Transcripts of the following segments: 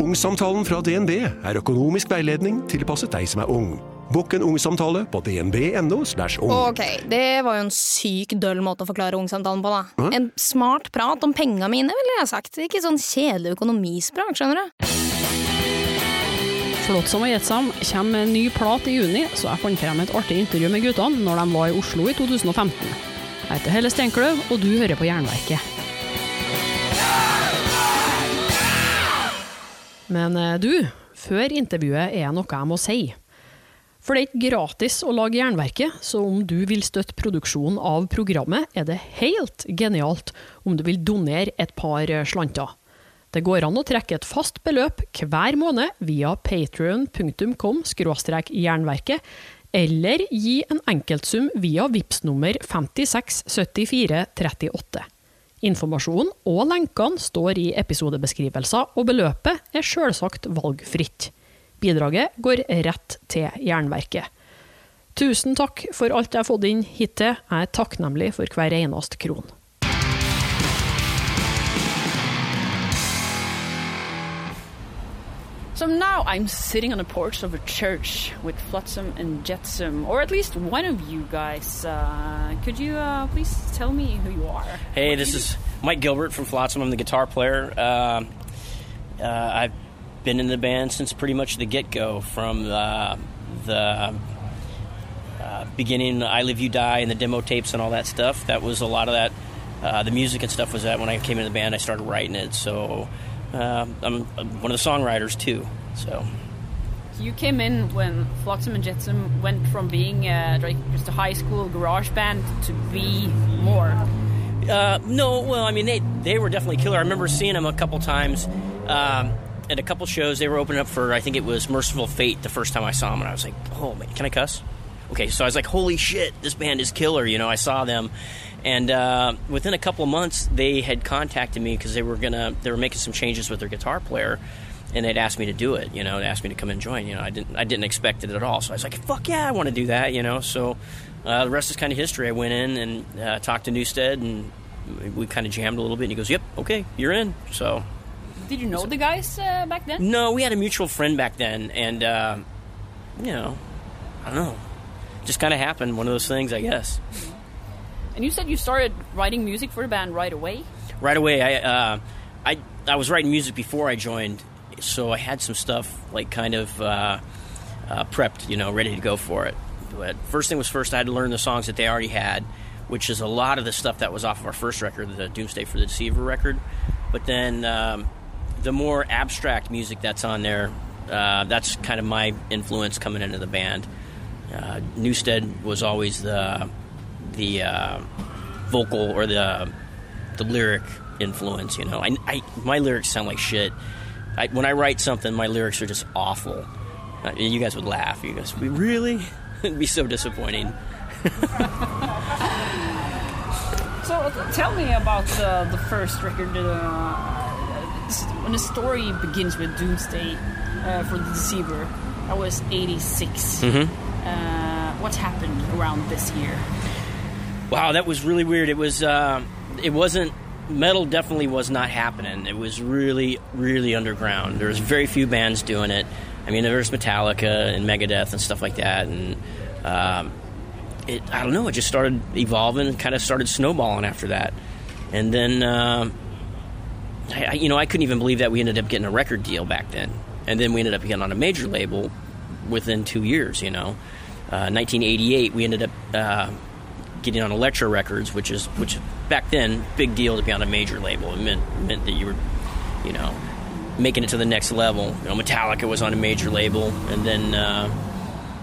Ungsamtalen fra DNB er økonomisk veiledning tilpasset deg som er ung. Bukk en ungsamtale på dnb.no. ung. Ok, det var jo en syk døll måte å forklare ungsamtalen på, da. En smart prat om penga mine, ville jeg sagt. Ikke sånn kjedelig økonomisprat, skjønner du. Flåtsom og Gjetsam kommer med en ny plat i juni, så jeg fant frem et artig intervju med guttene når de var i Oslo i 2015. Jeg heter Helle Steinkløv, og du hører på Jernverket. Men eh, du, før intervjuet er noe jeg må si. For det er ikke gratis å lage Jernverket, så om du vil støtte produksjonen av programmet, er det helt genialt om du vil donere et par slanter. Det går an å trekke et fast beløp hver måned via patrion.com jernverket, eller gi en enkeltsum via VIPS nummer 567438. Informasjonen og lenkene står i episodebeskrivelser, og beløpet er selvsagt valgfritt. Bidraget går rett til Jernverket. Tusen takk for alt jeg har fått inn hittil. Jeg er takknemlig for hver eneste kron. So now I'm sitting on the porch of a church with Flotsam and Jetsam, or at least one of you guys. Uh, could you uh, please tell me who you are? Hey, this is Mike Gilbert from Flotsam. I'm the guitar player. Uh, uh, I've been in the band since pretty much the get go, from uh, the uh, beginning, I Live You Die, and the demo tapes and all that stuff. That was a lot of that. Uh, the music and stuff was that when I came into the band, I started writing it. So uh, I'm, one of the songwriters too. So You came in when Flotsam and Jetsam went from being uh, like just a high school garage band to be more. Uh, no, well, I mean, they they were definitely killer. I remember seeing them a couple times um, at a couple shows. They were opening up for, I think it was Mercyful Fate the first time I saw them, and I was like, oh man, can I cuss? Okay, so I was like, holy shit, this band is killer. You know, I saw them, and uh, within a couple of months, they had contacted me because they were gonna they were making some changes with their guitar player. And they'd asked me to do it, you know. They asked me to come and join. You know, I didn't, I didn't expect it at all. So I was like, "Fuck yeah, I want to do that," you know. So uh, the rest is kind of history. I went in and uh, talked to Newsted, and we kind of jammed a little bit. And he goes, "Yep, okay, you're in." So Did you know the guys uh, back then? no, we had a mutual friend back then, and uh, you know, I don't know, just kind of happened. One of those things, I guess. And you said you started writing music for the band right away. Right away, I uh, I I was writing music before I joined, so I had some stuff like kind of uh, uh, prepped, you know, ready to go for it. But first thing was first, I had to learn the songs that they already had, which is a lot of the stuff that was off of our first record, the Doomsday for the Deceiver record. But then um, the more abstract music that's on there, uh, that's kind of my influence coming into the band. Uh, Newsted was always the the uh, vocal or the the lyric influence. You know, I, I my lyrics sound like shit. I, when I write something, my lyrics are just awful. Uh, you guys would laugh. You guys, we really, it'd be so disappointing. So tell me about uh, the first record. Uh, when the story begins with Doomsday uh, for the Deceiver, that was '86. Uh, what happened around this year? Wow, that was really weird. It was, uh, it wasn't metal. Definitely was not happening. It was really, really underground. There was very few bands doing it. I mean, there was Metallica and Megadeth and stuff like that, and um, it. I don't know. It just started evolving. Kind of started snowballing after that, and then. I, I- you know, I couldn't even believe that we ended up getting a record deal back then, and then we ended up getting on a major label within two years. You know, uh, 1988, we ended up uh, getting on Elektra Records, which is which back then big deal to be on a major label. It meant meant that you were, you know, making it to the next level. You know, Metallica was on a major label, and then. Uh,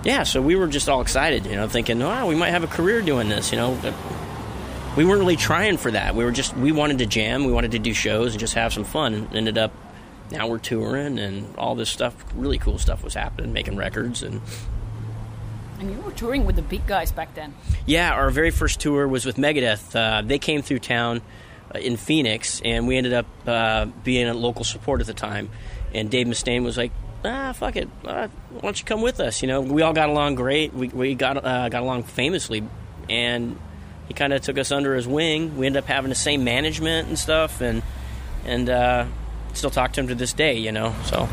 yeah, so we were just all excited, you know, thinking, "Wow, we might have a career doing this," you know we weren't really trying for that. We were just we wanted to jam, we wanted to do shows and just have some fun. And ended up now we're touring and all this stuff, really cool stuff was happening, making records and And you were touring with the big guys back then. yeah, our very first tour was with Megadeth. Uh, they came through town uh, in Phoenix, and we ended up uh, being a local support at the time. And Dave Mustaine was like, "Ah, fuck it, uh, why don't you come with us?" You know, we all got along great. We we got uh, got along famously, and he kind of took us under his wing. We ended up having the same management and stuff, and and uh, still talk to him to this day. You know, so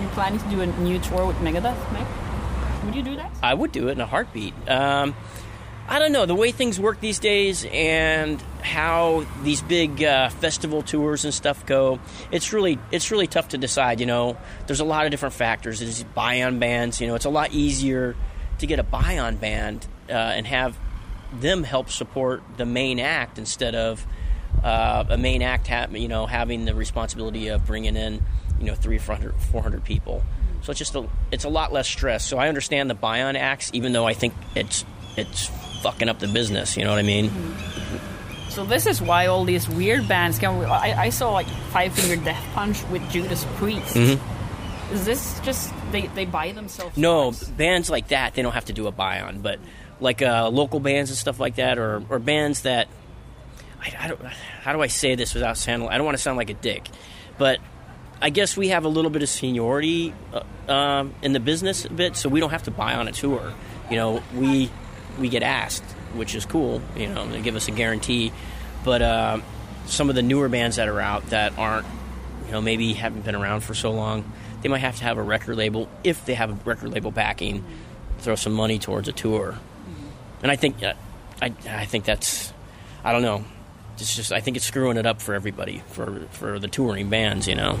You planning to do a new tour with Megadeth, Meg? Would you do that? I would do it in a heartbeat. Um, I don't know the way things work these days and how these big uh, festival tours and stuff go. It's really it's really tough to decide. You know, there's a lot of different factors. There's buy-on bands. You know, it's a lot easier to get a buy-on band uh, and have them help support the main act instead of uh, a main act. Ha- you know, having the responsibility of bringing in you know 300 400 people. So it's just a it's a lot less stress. So I understand the buy-on acts, even though I think it's it's fucking up the business. You know what I mean? So this is why all these weird bands come. I, I saw like Five Finger Death Punch with Judas Priest. Is this just they, they buy themselves? Mm-hmm. No, rights? bands like that they don't have to do a buy-on, but like uh, local bands and stuff like that, or or bands that I, I don't. How do I say this without sounding? I don't want to sound like a dick, but I guess we have a little bit of seniority uh, um, in the business a bit, so we don't have to buy on a tour. You know, we we get asked, which is cool. You know, they give us a guarantee. But uh, some of the newer bands that are out that aren't, you know, maybe haven't been around for so long, they might have to have a record label if they have a record label backing, throw some money towards a tour. And I think, uh, I I think that's, I don't know. It's just I think it's screwing it up for everybody for for the touring bands. You know.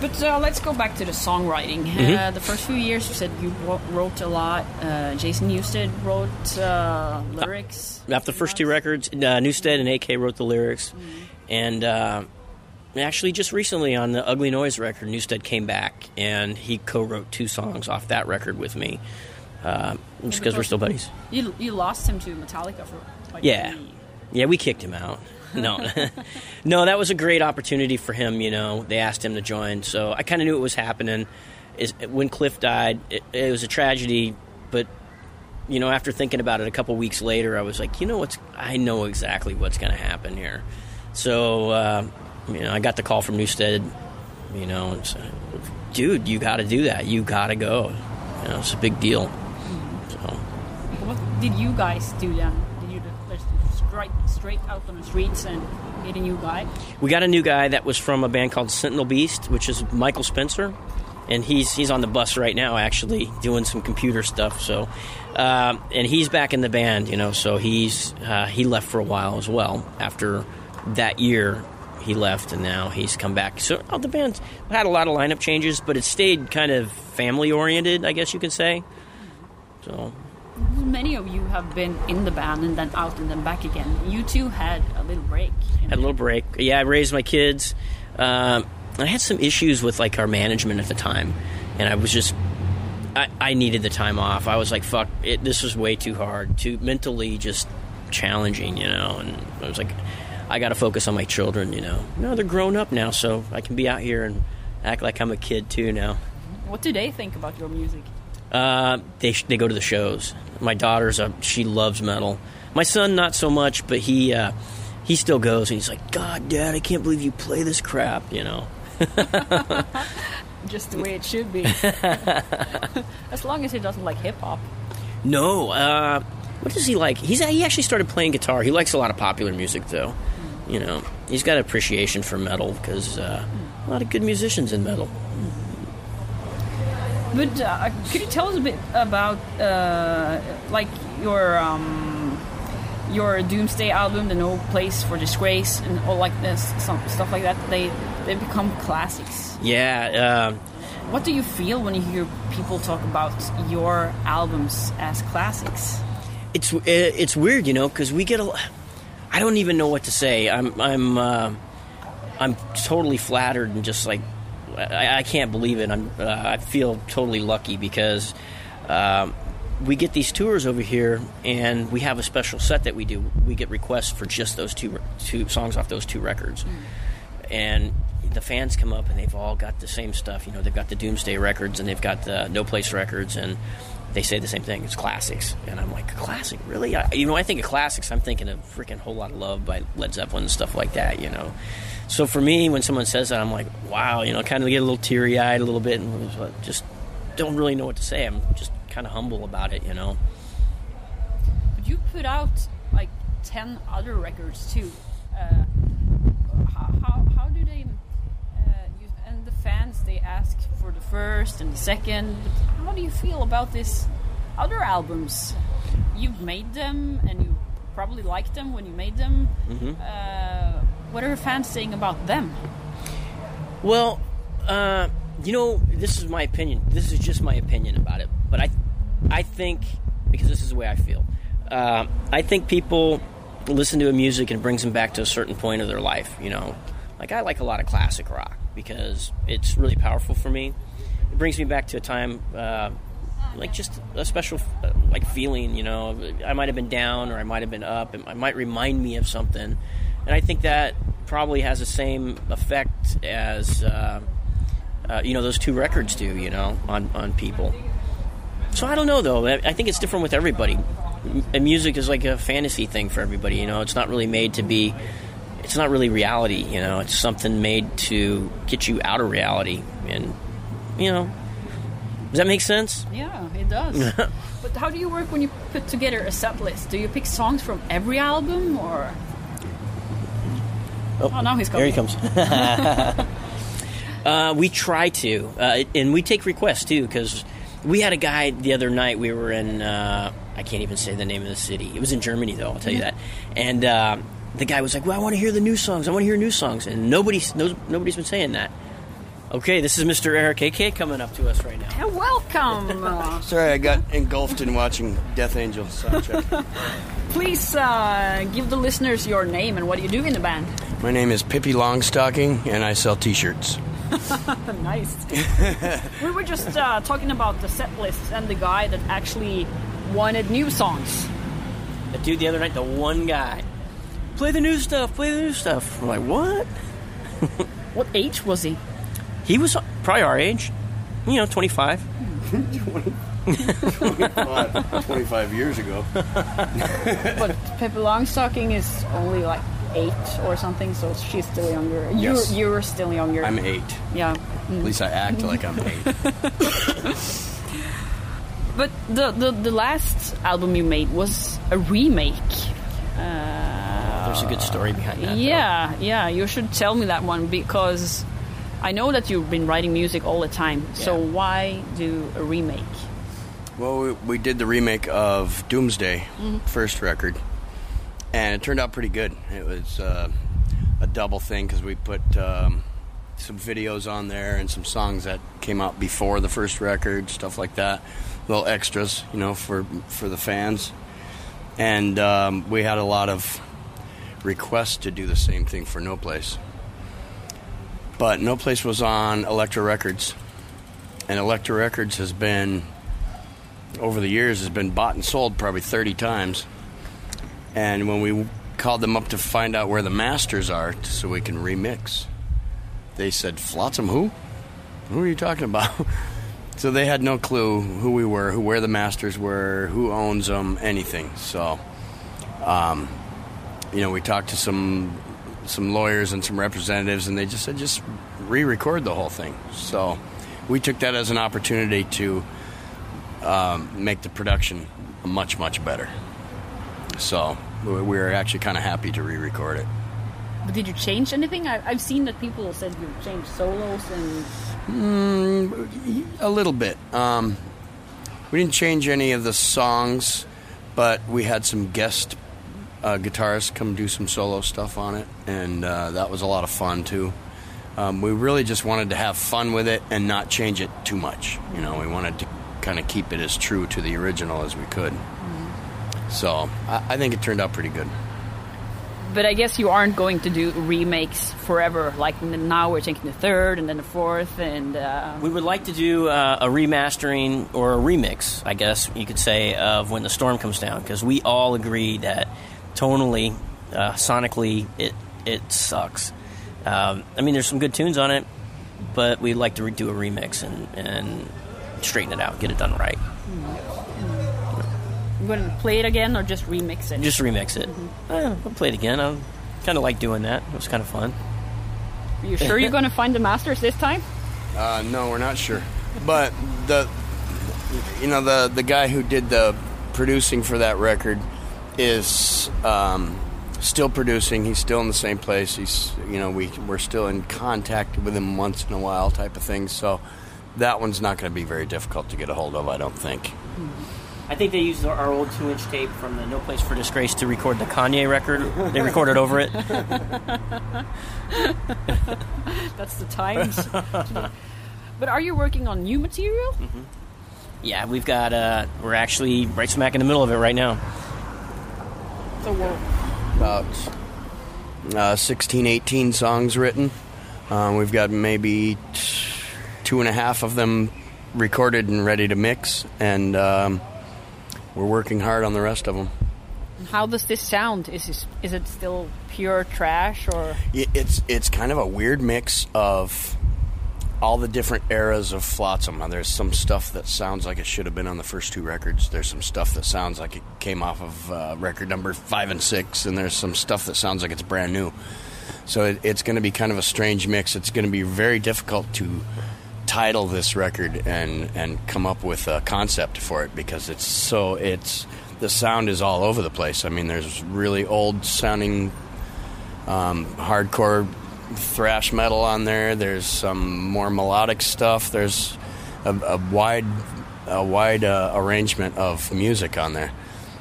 But uh, let's go back to the songwriting. Mm-hmm. Uh, the first few years, you said you wrote a lot. Uh, Jason Newsted wrote uh, lyrics. After the first two records, uh, Newsted and AK wrote the lyrics, and uh, actually just recently on the Ugly Noise record, Newsted came back and he co-wrote two songs off that record with me, uh, just because we're still buddies. You you lost him to Metallica for like Yeah, yeah, we kicked him out. No, no, that was a great opportunity for him. You know, they asked him to join, so I kind of knew it was happening. Is when Cliff died, it, it was a tragedy, but you know, after thinking about it a couple weeks later, I was like, you know what's? I know exactly what's going to happen here. So, uh, you know, I got the call from Newsted. You know, and said, dude, you got to do that. You got to go. You know, it's a big deal. So. What did you guys do then? Straight out on the streets and get a new guy? We got a new guy that was from a band called Sentinel Beast, which is Michael Spencer, and he's he's on the bus right now, actually doing some computer stuff. So, um, and he's back in the band, you know. So he's uh, he left for a while as well after that year. He left, and now he's come back. So oh, the band had a lot of lineup changes, but it stayed kind of family oriented, I guess you could say. So Many of you have been in the band and then out and then back again. You two had a little break. had a little break. Yeah, I raised my kids. Um, I had some issues with like our management at the time, and I was just I, I needed the time off. I was like, fuck, it, this was way too hard, too mentally just challenging, you know. And I was like, I got to focus on my children, you know. No, they're grown up now, so I can be out here and act like I'm a kid too now. What do they think about your music? Uh, they they go to the shows. My daughter's a she loves metal. My son not so much, but he uh, he still goes and he's like, God, Dad, I can't believe you play this crap. You know. Just the way it should be. as long as he doesn't like hip hop. No. Uh, what does he like? He's he actually started playing guitar. He likes a lot of popular music though. You know, he's got appreciation for metal because uh, a lot of good musicians in metal. But uh, could you tell us a bit about uh, like your um, your Doomsday album, the No Place for Disgrace, and all like this, some stuff like that? They they become classics. Yeah. Um, What do you feel when you hear people talk about your albums as classics? it's it's weird, you know, because we get a. I don't even know what to say. I'm I'm uh, I'm totally flattered and just like I, I can't believe it. I'm uh, I feel totally lucky because um, we get these tours over here and we have a special set that we do. We get requests for just those two two songs off those two records, and the fans come up and they've all got the same stuff. You know, they've got the Doomsday records and they've got the No Place records and they say the same thing. It's classics, and I'm like, classic, really? I, you know, I think of classics. I'm thinking of freaking whole lot of love by Led Zeppelin and stuff like that. You know, so for me, when someone says that, I'm like, wow. You know, kind of get a little teary eyed a little bit, and just don't really know what to say. I'm just kind of humble about it. You know. But you put out like ten other records too. Uh, how, how, how do they uh, you, and the fans they ask for the first and the second but how do you feel about this other albums you've made them and you probably liked them when you made them uh, what are fans saying about them Well, uh, you know, this is my opinion. This is just my opinion about it. But I, I think because this is the way I feel. Uh, I think people listen to a music and it brings them back to a certain point of their life. You know, like I like a lot of classic rock because it's really powerful for me. It brings me back to a time. Uh, like just a special uh, like feeling, you know. I might have been down or I might have been up. It might remind me of something, and I think that probably has the same effect as uh, uh, you know those two records do, you know, on on people. So I don't know though. I think it's different with everybody. M- music is like a fantasy thing for everybody. You know, it's not really made to be. It's not really reality. You know, it's something made to get you out of reality. And you know, does that make sense? yeah it does but how do you work when you put together a set list do you pick songs from every album or oh, now he's There coming he comes. uh, we try to, uh, and we take requests too, because we had a guy the other night. We were in, uh, I can't even say the name of the city. It was in Germany, though. I'll tell you that. And uh, the guy was like, "Well, I want to hear the new songs. I want to hear new songs." And nobody's no, nobody's been saying that. Okay, this is Mr. Eric AK coming up to us right now. Yeah, welcome Sorry, I got engulfed in watching Death Angel soundtrack. please uh, give the listeners your name and what do you do in the band My name is Pippi Longstocking, and I sell T-shirts. nice we were just uh, talking about the set list and the guy that actually wanted new songs The dude the other night, the one guy, play the new stuff. Play the new stuff. I'm like, what? what age was he He was probably our age. You know, 25. 25 years ago. but Pippi Longstocking is only like eight or something so she's still younger Yes. you're, you're still younger I'm eight. yeah At least I act like I'm eight. But the, the, the last album you made was a remake. Uh, There's a good story behind that. though. yeah, yeah, you should tell me that one because I know that you've been writing music all the time. So Yeah. why do a remake? Well, we, we did the remake of Doomsday, first record, and it turned out pretty good. It was uh, a double thing because we put um, some videos on there and some songs that came out before the first record, stuff like that. Little extras, you know, for for the fans. And um, we had a lot of requests to do the same thing for No Place. But No Place was on Elektra Records, and Elektra Records has been over the years has been bought and sold probably 30 times. And when we called them up to find out where the masters are so we can remix, they said, Flotsam who? Who are you talking about? so they had no clue who we were, who where the masters were, who owns them, anything. So, um, you know, we talked to some some lawyers and some representatives, and they just said just re-record the whole thing. So we took that as an opportunity to um, make the production much much better. So we we were actually kind of happy to re-record it. But did you change anything? I, I've seen that people said you changed solos and A little bit. Um, we didn't change any of the songs, but we had some guest uh, guitarists come do some solo stuff on it, and uh, that was a lot of fun too. Um, we really just wanted to have fun with it and not change it too much. You know, we wanted to kind of keep it as true to the original as we could. So I, I think it turned out pretty good. But I guess you aren't going to do remakes forever. Like now we're taking the third and then the fourth and uh, We would like to do uh, a remastering or a remix, I guess you could say, of When the Storm Comes Down, because we all agree that tonally, uh, sonically, it it sucks. Um, I mean, there's some good tunes on it, but we'd like to re- do a remix and, and straighten it out, get it done right. I'm going to play it again or just remix it. Just remix it. Eh, we'll play it again. I kind of like doing that. It was kind of fun. Are you sure you're going to find the masters this time? Uh, no, we're not sure. But the, you know, the the guy who did the producing for that record is um, still producing. He's still in the same place. He's, you know, we we're still in contact with him once in a while, type of thing. So that one's not going to be very difficult to get a hold of, I don't think. I think they used our old two-inch tape from the No Place for Disgrace to record the Kanye record. They recorded over it. That's the times. but are you working on new material? Yeah, we've got. Uh, we're actually right smack in the middle of it right now. So we're About uh, 16, 18 songs written. Um, we've got maybe t- two and a half of them recorded and ready to mix, and um, we're working hard on the rest of them. How does this sound? Is this, is it still pure trash or It's it's kind of a weird mix of all the different eras of Flotsam. Now, There's some stuff that sounds like it should have been on the first two records. There's some stuff that sounds like it came off of uh, record number five and six, and there's some stuff that sounds like it's brand new. So it, it's going to be kind of a strange mix. It's going to be very difficult to title this record and and come up with a concept for it because it's so it's the sound is all over the place. I mean, there's really old sounding um, hardcore thrash metal on there. There's some more melodic stuff. There's a, a wide a wide uh, arrangement of music on there.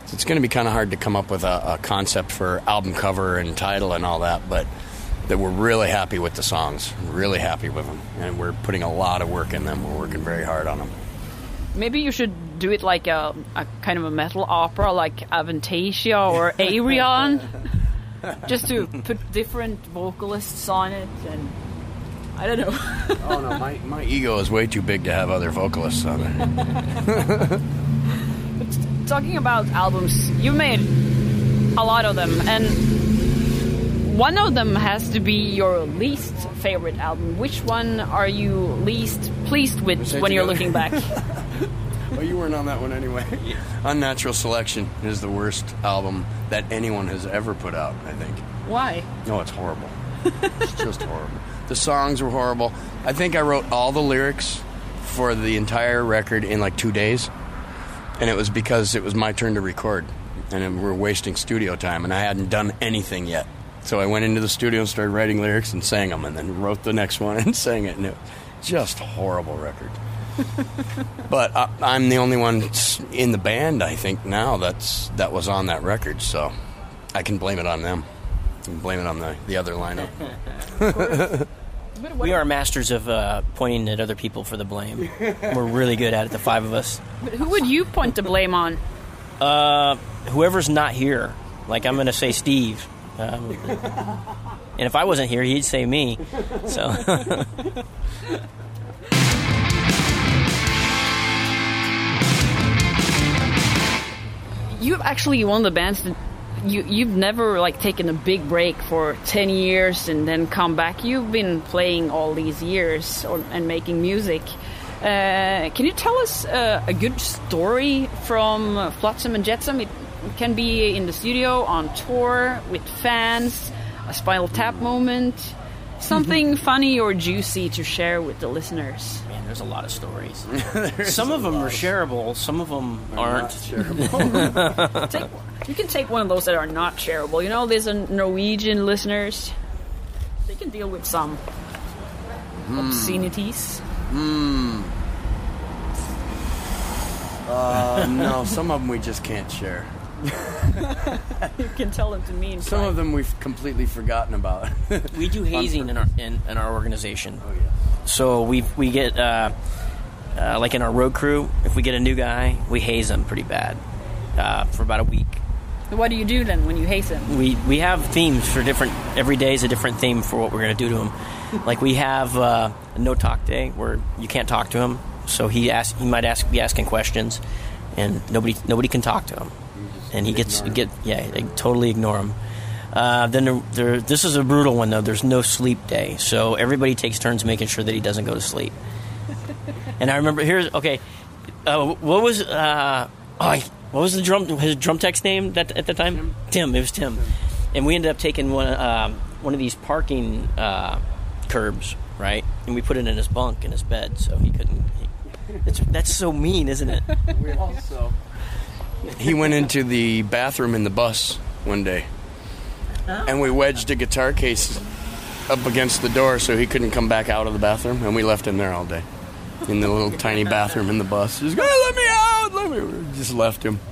So it's going to be kind of hard to come up with a, a concept for album cover and title and all that, but that we're really happy with the songs, really happy with them, and we're putting a lot of work in them. We're working very hard on them. maybe you should do it like a, a kind of a metal opera like Avantasia or Ayreon? Just to put different vocalists on it and I don't know. Oh no, my, my ego is way too big to have other vocalists on there. Talking about albums, you made a lot of them, and one of them has to be your least favorite album. Which one are you least pleased with say when you're looking back? Well, you weren't on that one anyway. Unnatural Selection is the worst album that anyone has ever put out, I think. Why? No, it's horrible. it's just horrible. The songs were horrible. I think I wrote all the lyrics for the entire record in like two days. And it was because it was my turn to record. And we were wasting studio time, and I hadn't done anything yet. So I went into the studio and started writing lyrics and sang them, and then wrote the next one and sang it. And it was just a horrible record. but I, I'm the only one s- in the band, I think, now that's that was on that record. So I can blame it on them. I can blame it on the, the other lineup. We are masters of uh, pointing at other people for the blame. We're really good at it, the five of us. Who would you point the blame on? Uh, whoever's not here, like I'm going to say Steve. Um, and if I wasn't here, he'd say me. So You've actually one of the bands that you you've never like taken a big break for ten years and then come back. You've been playing all these years or, and making music. Uh, can you tell us uh, a good story from Flotsam and Jetsam? It can be in the studio, on tour, with fans, a Spinal Tap moment, something mm-hmm. funny or juicy to share with the listeners. Man, there's a lot of stories. some of them are shareable, some of them aren't. Take, you can take one of those that are not shareable. You know, there's a Norwegian listeners. They can deal with some hmm. obscenities. Hmm. Uh, no, some of them we just can't share. You can tell them to me. in Some of them we've completely forgotten about. We do hazing in our in, in our organization. oh yeah. So we we get uh, uh, like in our road crew, if we get a new guy, we haze him pretty bad uh, for about a week. What do you do then when you hasten? We we have themes for different. Every day is a different theme for what we're going to do to him. like we have uh, a no talk day where you can't talk to him, so he ask he might ask be asking questions, and nobody nobody can talk to him, and he gets get yeah they totally ignore him. Uh, then there, there, this is a brutal one though. There's no sleep day, so everybody takes turns making sure that he doesn't go to sleep. and I remember here's okay. Uh, what was uh, oh, I- what was the drum his drum tech's name that at the time? Tim. It was Tim. And we ended up taking one um, one of these parking uh, curbs, right? And we put it in his bunk in his bed, so he couldn't. He, it's, that's so mean, isn't it? We also. He went into the bathroom in the bus one day, oh. and we wedged a guitar case up against the door so he couldn't come back out of the bathroom, and we left him there all day in the little tiny bathroom in the bus. Just go, let me out, let me. Just left him.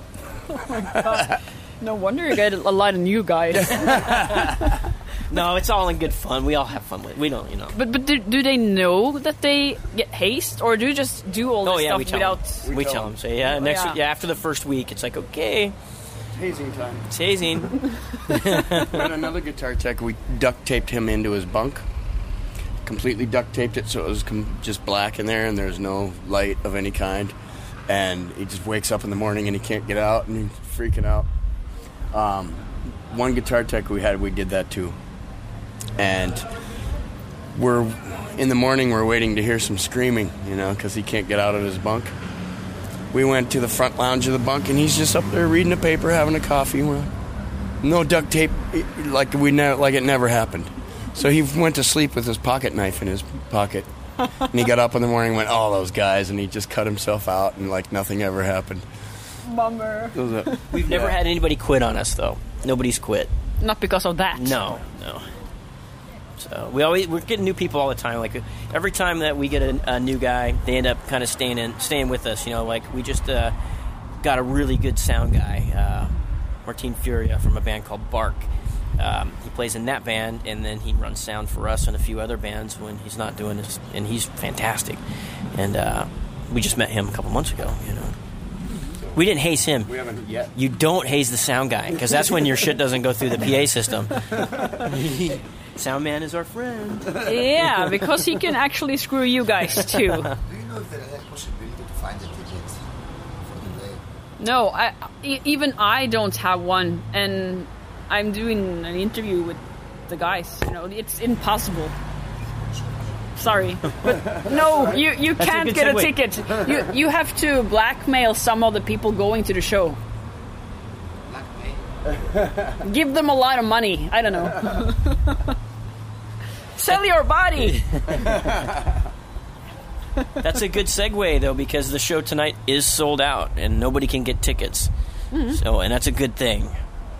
Oh no wonder you get a lot of new guys. No, it's all in good fun. We all have fun with. it. We don't, you know. but but do, do they know that they get hazed, or do you just do all this Oh yeah, stuff we tell without? them. We tell them. So yeah, next yeah. yeah after the first week, it's like okay, Hazing time. it's hazing. Had another guitar tech. We duct taped him into his bunk. Completely duct taped it so it was com- just black in there and there's no light of any kind. And he just wakes up in the morning and he can't get out and he's freaking out. Um, one guitar tech we had, we did that too. And we're in the morning, we're waiting to hear some screaming, you know, because he can't get out of his bunk. We went to the front lounge of the bunk and he's just up there reading a paper, having a coffee. We're like, no duct tape, like we ne- like it never happened. So he went to sleep with his pocket knife in his pocket, and he got up in the morning, and went, "All those guys," and he just cut himself out, and like nothing ever happened. Bummer. It was a- We've never Yeah. had anybody quit on us though. Nobody's quit. Not because of that. No, no. So we always we're getting new people all the time. Like every time that we get a, a new guy, they end up kind of staying in, staying with us. You know, like we just uh, got a really good sound guy, uh, Martin Furia from a band called Bark. Um, he plays in that band, and then he runs sound for us and a few other bands when he's not doing this, and he's fantastic. And uh, we just met him a couple months ago. You know, we didn't haze him. we haven't yet. You don't haze the sound guy because that's when your shit doesn't go through the PA system. sound man is our friend. Yeah, because he can actually screw you guys too. Do you know if there is a possibility to find the tickets for the day? No, I, e- even I don't have one, and I'm doing an interview with the guys. You know, it's impossible. Sorry, but no, you you a can't good get a ticket. You you have to blackmail some of the people going to the show. Blackmail? Give them a lot of money. I don't know. Sell your body. That's a good segue though because the show tonight is sold out and nobody can get tickets. So, and that's a good thing,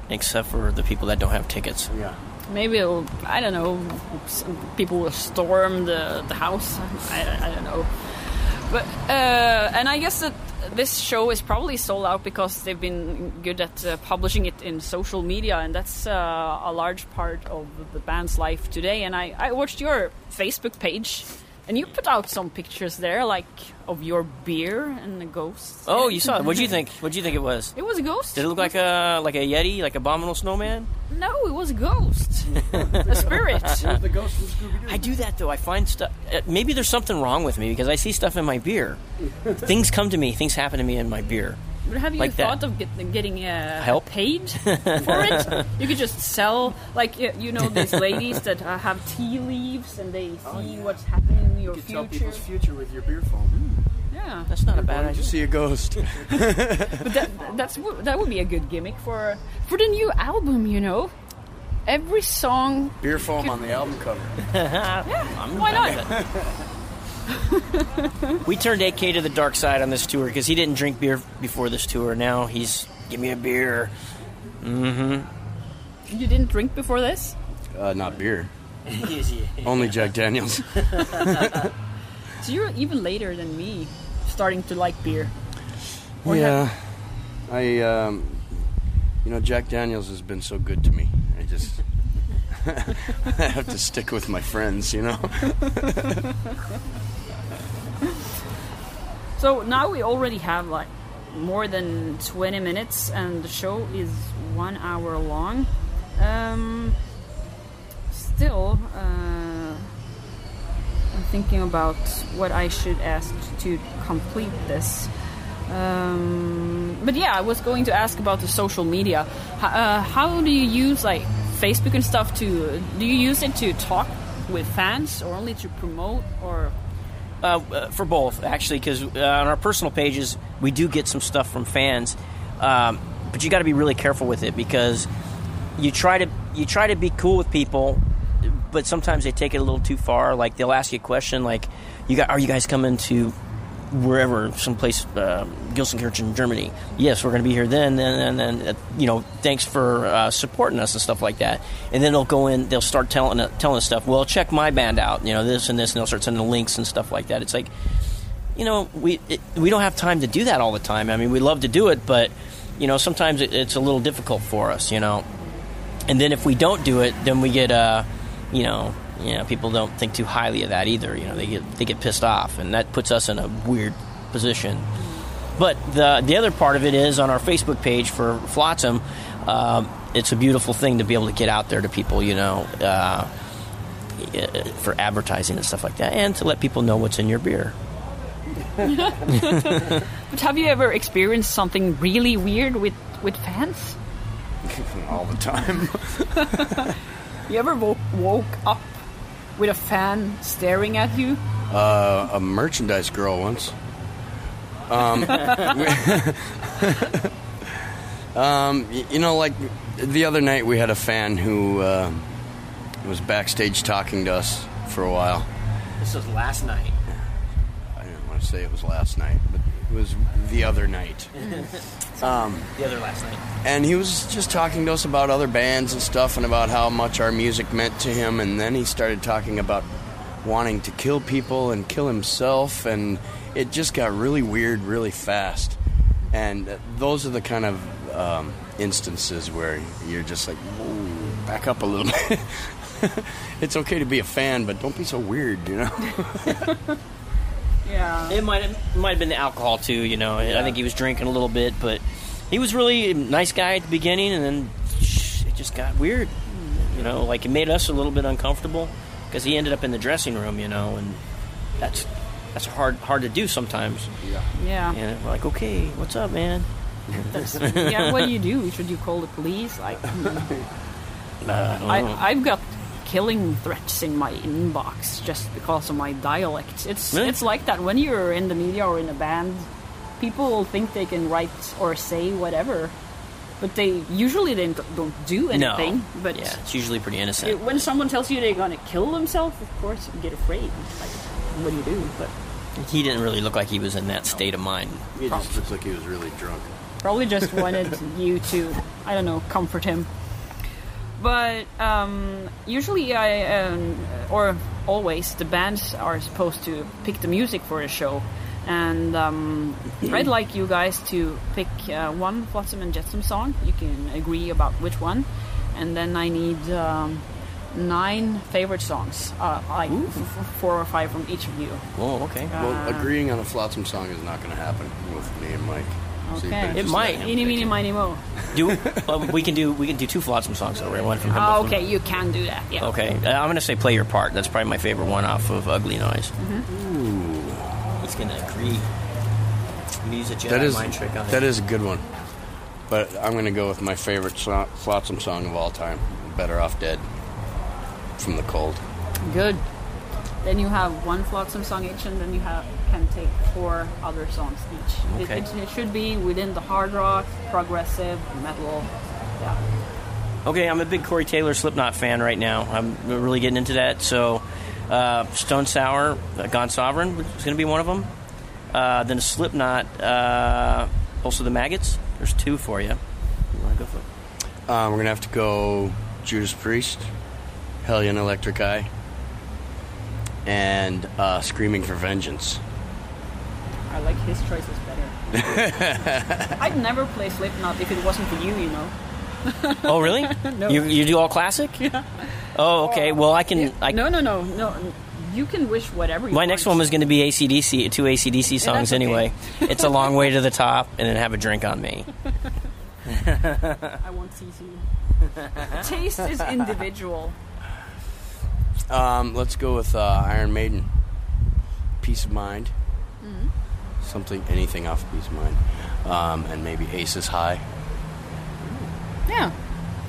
except for the people that don't have tickets. Yeah. Maybe it'll, I don't know. Some people will storm the the house. I, I don't know. But uh, and I guess that this show is probably sold out because they've been good at uh, publishing it in social media, and that's uh, a large part of the band's life today. And I, I watched your Facebook page, and you put out some pictures there, like of your beer and the ghosts. Oh, you saw it. What do you think? What do you think it was? It was a ghost. Did it look like a like a yeti, like a abominable snowman? No, it was a ghost. a spirit. The ghost from Scooby Doo. I do that though. I find stuff. uh, Maybe there's something wrong with me because I see stuff in my beer. things come to me. Things happen to me in my beer. But have you Like that. thought of get, getting uh, Help? paid for it? you could just sell, like you know, these ladies that uh, have tea leaves and they see what's happening in your You can tell future. people's future with your beer foam. Yeah, That's not a bad Going idea. to see a ghost. but that, that's that would be a good gimmick for for the new album. You know, every song. beer foam on the album cover. Yeah. Why not? We turned AK to the dark side on this tour because he didn't drink beer before this tour. Now he's give me a beer. Mm-hmm. You didn't drink before this. Uh, not beer. Only Jack Daniels. So you're even later than me, starting to like beer. Or yeah. I, um, you know, Jack Daniels has been so good to me. I just. I have to stick with my friends, you know? So now we already have like more than 20 minutes, and the show is one hour long. Um, still, uh, I'm thinking about what I should ask to complete this. Um, but yeah, I was going to ask about the social media. Uh, how do you use like Facebook and stuff to? Do you use it to talk with fans, or only to promote, or Uh, uh, for both, actually, because uh, on our personal pages we do get some stuff from fans, um, but you got to be really careful with it because you try to you try to be cool with people, but sometimes they take it a little too far. Like they'll ask you a question, like, "You got? Are you guys coming to wherever, someplace, uh, Gelsenkirchen, Germany. Yes, we're going to be here then, and then, uh, you know, thanks for uh, supporting us and stuff like that. And then they'll go in, they'll start telling telling us stuff. Well, check my band out, you know, this and this, and they'll start sending links and stuff like that. It's like, you know, we it, we don't have time to do that all the time. I mean, we love to do it, but you know, sometimes it, it's a little difficult for us, you know. And then if we don't do it, then we get, uh, you know, you know, people don't think too highly of that either. You know, they get they get pissed off, and that puts us in a weird position. But the the other part of it is on our Facebook page for Flotsam. Um, it's a beautiful thing to be able to get out there to people, you know, uh, for advertising and stuff like that, and to let people know what's in your beer. But have you ever experienced something really weird with, with fans? All the time. You ever wo- woke up with a fan staring at you? Uh, a merchandise girl once. Um, um, you know, like the other night, we had a fan who uh, was backstage talking to us for a while. This was last night. I didn't want to say it was last night, but was the other night. Um, The other last night. and he was just talking to us about other bands and stuff and about how much our music meant to him. And then he started talking about wanting to kill people and kill himself. And it just got really weird really fast. And those are the kind of um, instances where you're just like Whoa, back up a little bit. It's okay to be a fan but don't be so weird you know Yeah. It might have, might have been the alcohol too. You know, I think he was drinking a little bit, but he was really a nice guy at the beginning, and then it just got weird. You know, like it made us a little bit uncomfortable because he ended up in the dressing room. You know, and that's that's hard hard to do sometimes. Yeah. And we're like, okay, what's up, man? yeah. What do you do? Should you call the police? Like, hmm. Uh, I. I, I've got killing threats in my inbox just because of my dialect. It's Really? it's like that when you're in the media or in a band. People think they can write or say whatever, but they usually they don't don't anything. no, But yeah, it's usually pretty innocent. it- when someone tells you they're gonna kill themselves, of course you get afraid. Like, what do you do? But he didn't really look like he was in that state of mind. it just looks like he was really drunk Probably just wanted you to, I don't know, comfort him. But um, usually, I um, or always, the bands are supposed to pick the music for a show, and um, I'd like you guys to pick uh, one Flotsam and Jetsam song. You can agree about which one, and then I need um, nine favorite songs, uh, like f- f- four or five from each of you. Oh, okay. well agreeing on a flotsam song is not going to happen with me and mike So you Okay. It might. let him Eeny, pick meeny, miny, mo. Do well, we can do we can do two Flotsam songs though, right? One from from- okay, you can do that. Yeah. Okay, uh, I'm gonna say "Play Your Part." That's probably my favorite one off of Ugly Noise. He's gonna agree. I'm gonna use a Jedi That is mind trick on that it. is a good one. But I'm going to go with my favorite so- Flotsam song of all time, "Better Off Dead," from the Cold. Good. Then you have one Flotsam song each, and then you have can take four other songs each. It- Okay. It, it should be within the hard rock, progressive, metal. Yeah. Okay, I'm a big Corey Taylor Slipknot fan right now. I'm really getting into that. So, uh, Stone Sour, uh, Gone Sovereign is gonna be one of them. Uh, then Slipknot, uh, also the Maggots. There's two for you. You wanna go for it? Uh, we're going to have to go Judas Priest, Hellion Electric Eye, and uh, Screaming for Vengeance. I like his choices better. I'd never play Slipknot if it wasn't for you, you know. Oh, really? No. You you do all classic? Yeah. Oh, okay. Well, I can. I, no, no, no, no. You can wish whatever you My want. next one was going to be ACDC, two ACDC songs okay. anyway. it's a long way to the top, and then have a drink on me. I want you. Taste is individual. Um, let's go with uh, Iron Maiden. Piece of Mind. Something, anything off of Piece of Mind. Um, and maybe Aces High. Yeah.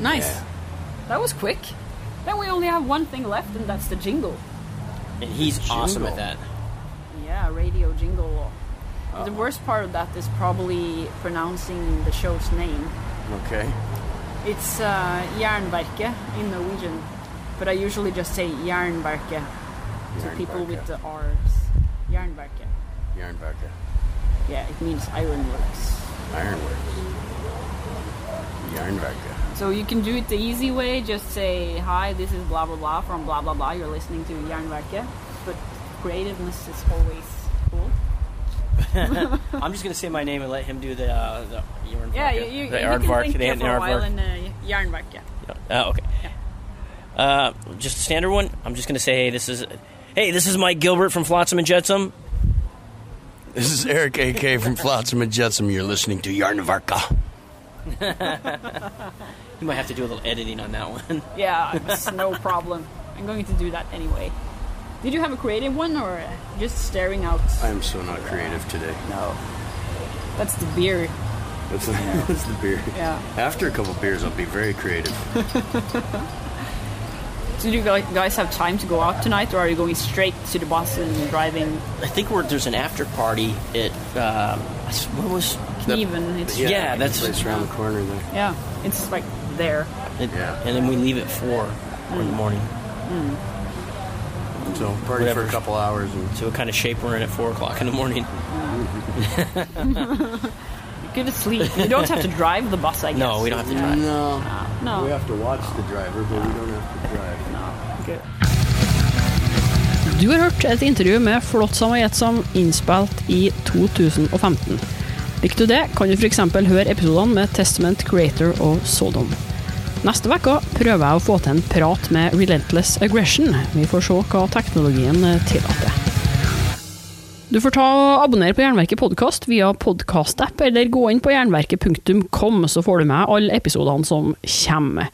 Nice. Yeah. That was quick. Then we only have one thing left, and that's the jingle. And he's awesome at that. Yeah, radio jingle. The worst part of that is probably pronouncing the show's name. Okay. It's uh, Jernverket in Norwegian, but I usually just say Jernverket to people with the R's. Jernverket. Yarnverke. Yeah, it means ironworks. Ironworks. Yarnverke. So you can do it the easy way. Just say, "Hi, this is blah blah blah from blah blah blah." You're listening to Yarnverke, but creativeness is always cool. I'm just gonna say my name and let him do the uh, the Yarnvark. Yeah, you, you, the you can think the there for a while in uh, Yarnverke. Oh, okay. Uh, just a standard one. I'm just gonna say, hey, this is, hey, this is Mike Gilbert from Flotsam and Jetsam. This is Eric AK from Flotsam and Jetsam. You're listening to Yarnvarka. You might have to do a little editing on that one. Yeah, it's no problem. I'm going to do that anyway. Did you have a creative one or uh, just staring out? I am so not creative today. No. That's the beer. That's, that's the beer. Yeah. After a couple beers, I'll be very creative. Did you guys guys have time to go out tonight, or are you going straight to the bus and driving I think we're, there's an after party at um, what was Knieven? It's Yeah, that's- place around the corner there. yeah, it's like there. it, Yeah. and then we leave at four in the morning. So party Whatever. for a couple hours and So what kind of shape we're in at four o'clock in the morning? Good to sleep. You don't have to drive the bus, I guess. No, we don't have to drive. no. No. We have to watch the driver, but we don't have to drive. Good. Du har hørt et intervju med Flotsam og Jetsam innspilt i 2015. Likte du det, kan du f.eks. høre episodene med Testament Creator og Sodom. Neste uke prøver jeg å få til en prat med Relentless Aggression. Vi får se hva teknologien tillater. Du får ta og abonnere på Jernverket podkast via podkastapp, eller gå inn på jernverket.kom, så får du med alle episodene som kommer.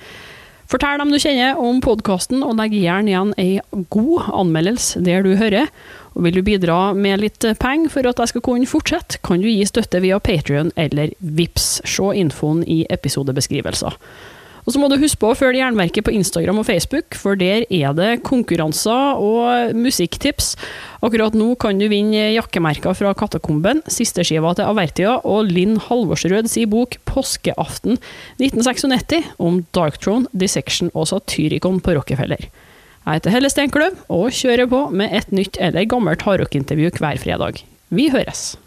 Fortell dem du kjenner om podkasten, og legg gjerne igjen ei god anmeldelse der du hører. Og vil du bidra med litt penger for at jeg skal kunne fortsette, kan du gi støtte via Patrion eller Vips. Se infoen i episodebeskrivelser. Og så må du huske på å følge Jernverket på Instagram og Facebook, for der er det konkurranser og musikktips. Akkurat nå kan du vinne jakkemerker fra Katakomben, sisteskiva til Avertia og Linn Halvorsrød si bok 'Påskeaften 1996' om Darkthrone, Dissection og Satyricon på Rockefeller. Jeg heter Helle Steinkløv og kjører på med et nytt eller gammelt hardrockintervju hver fredag. Vi høres!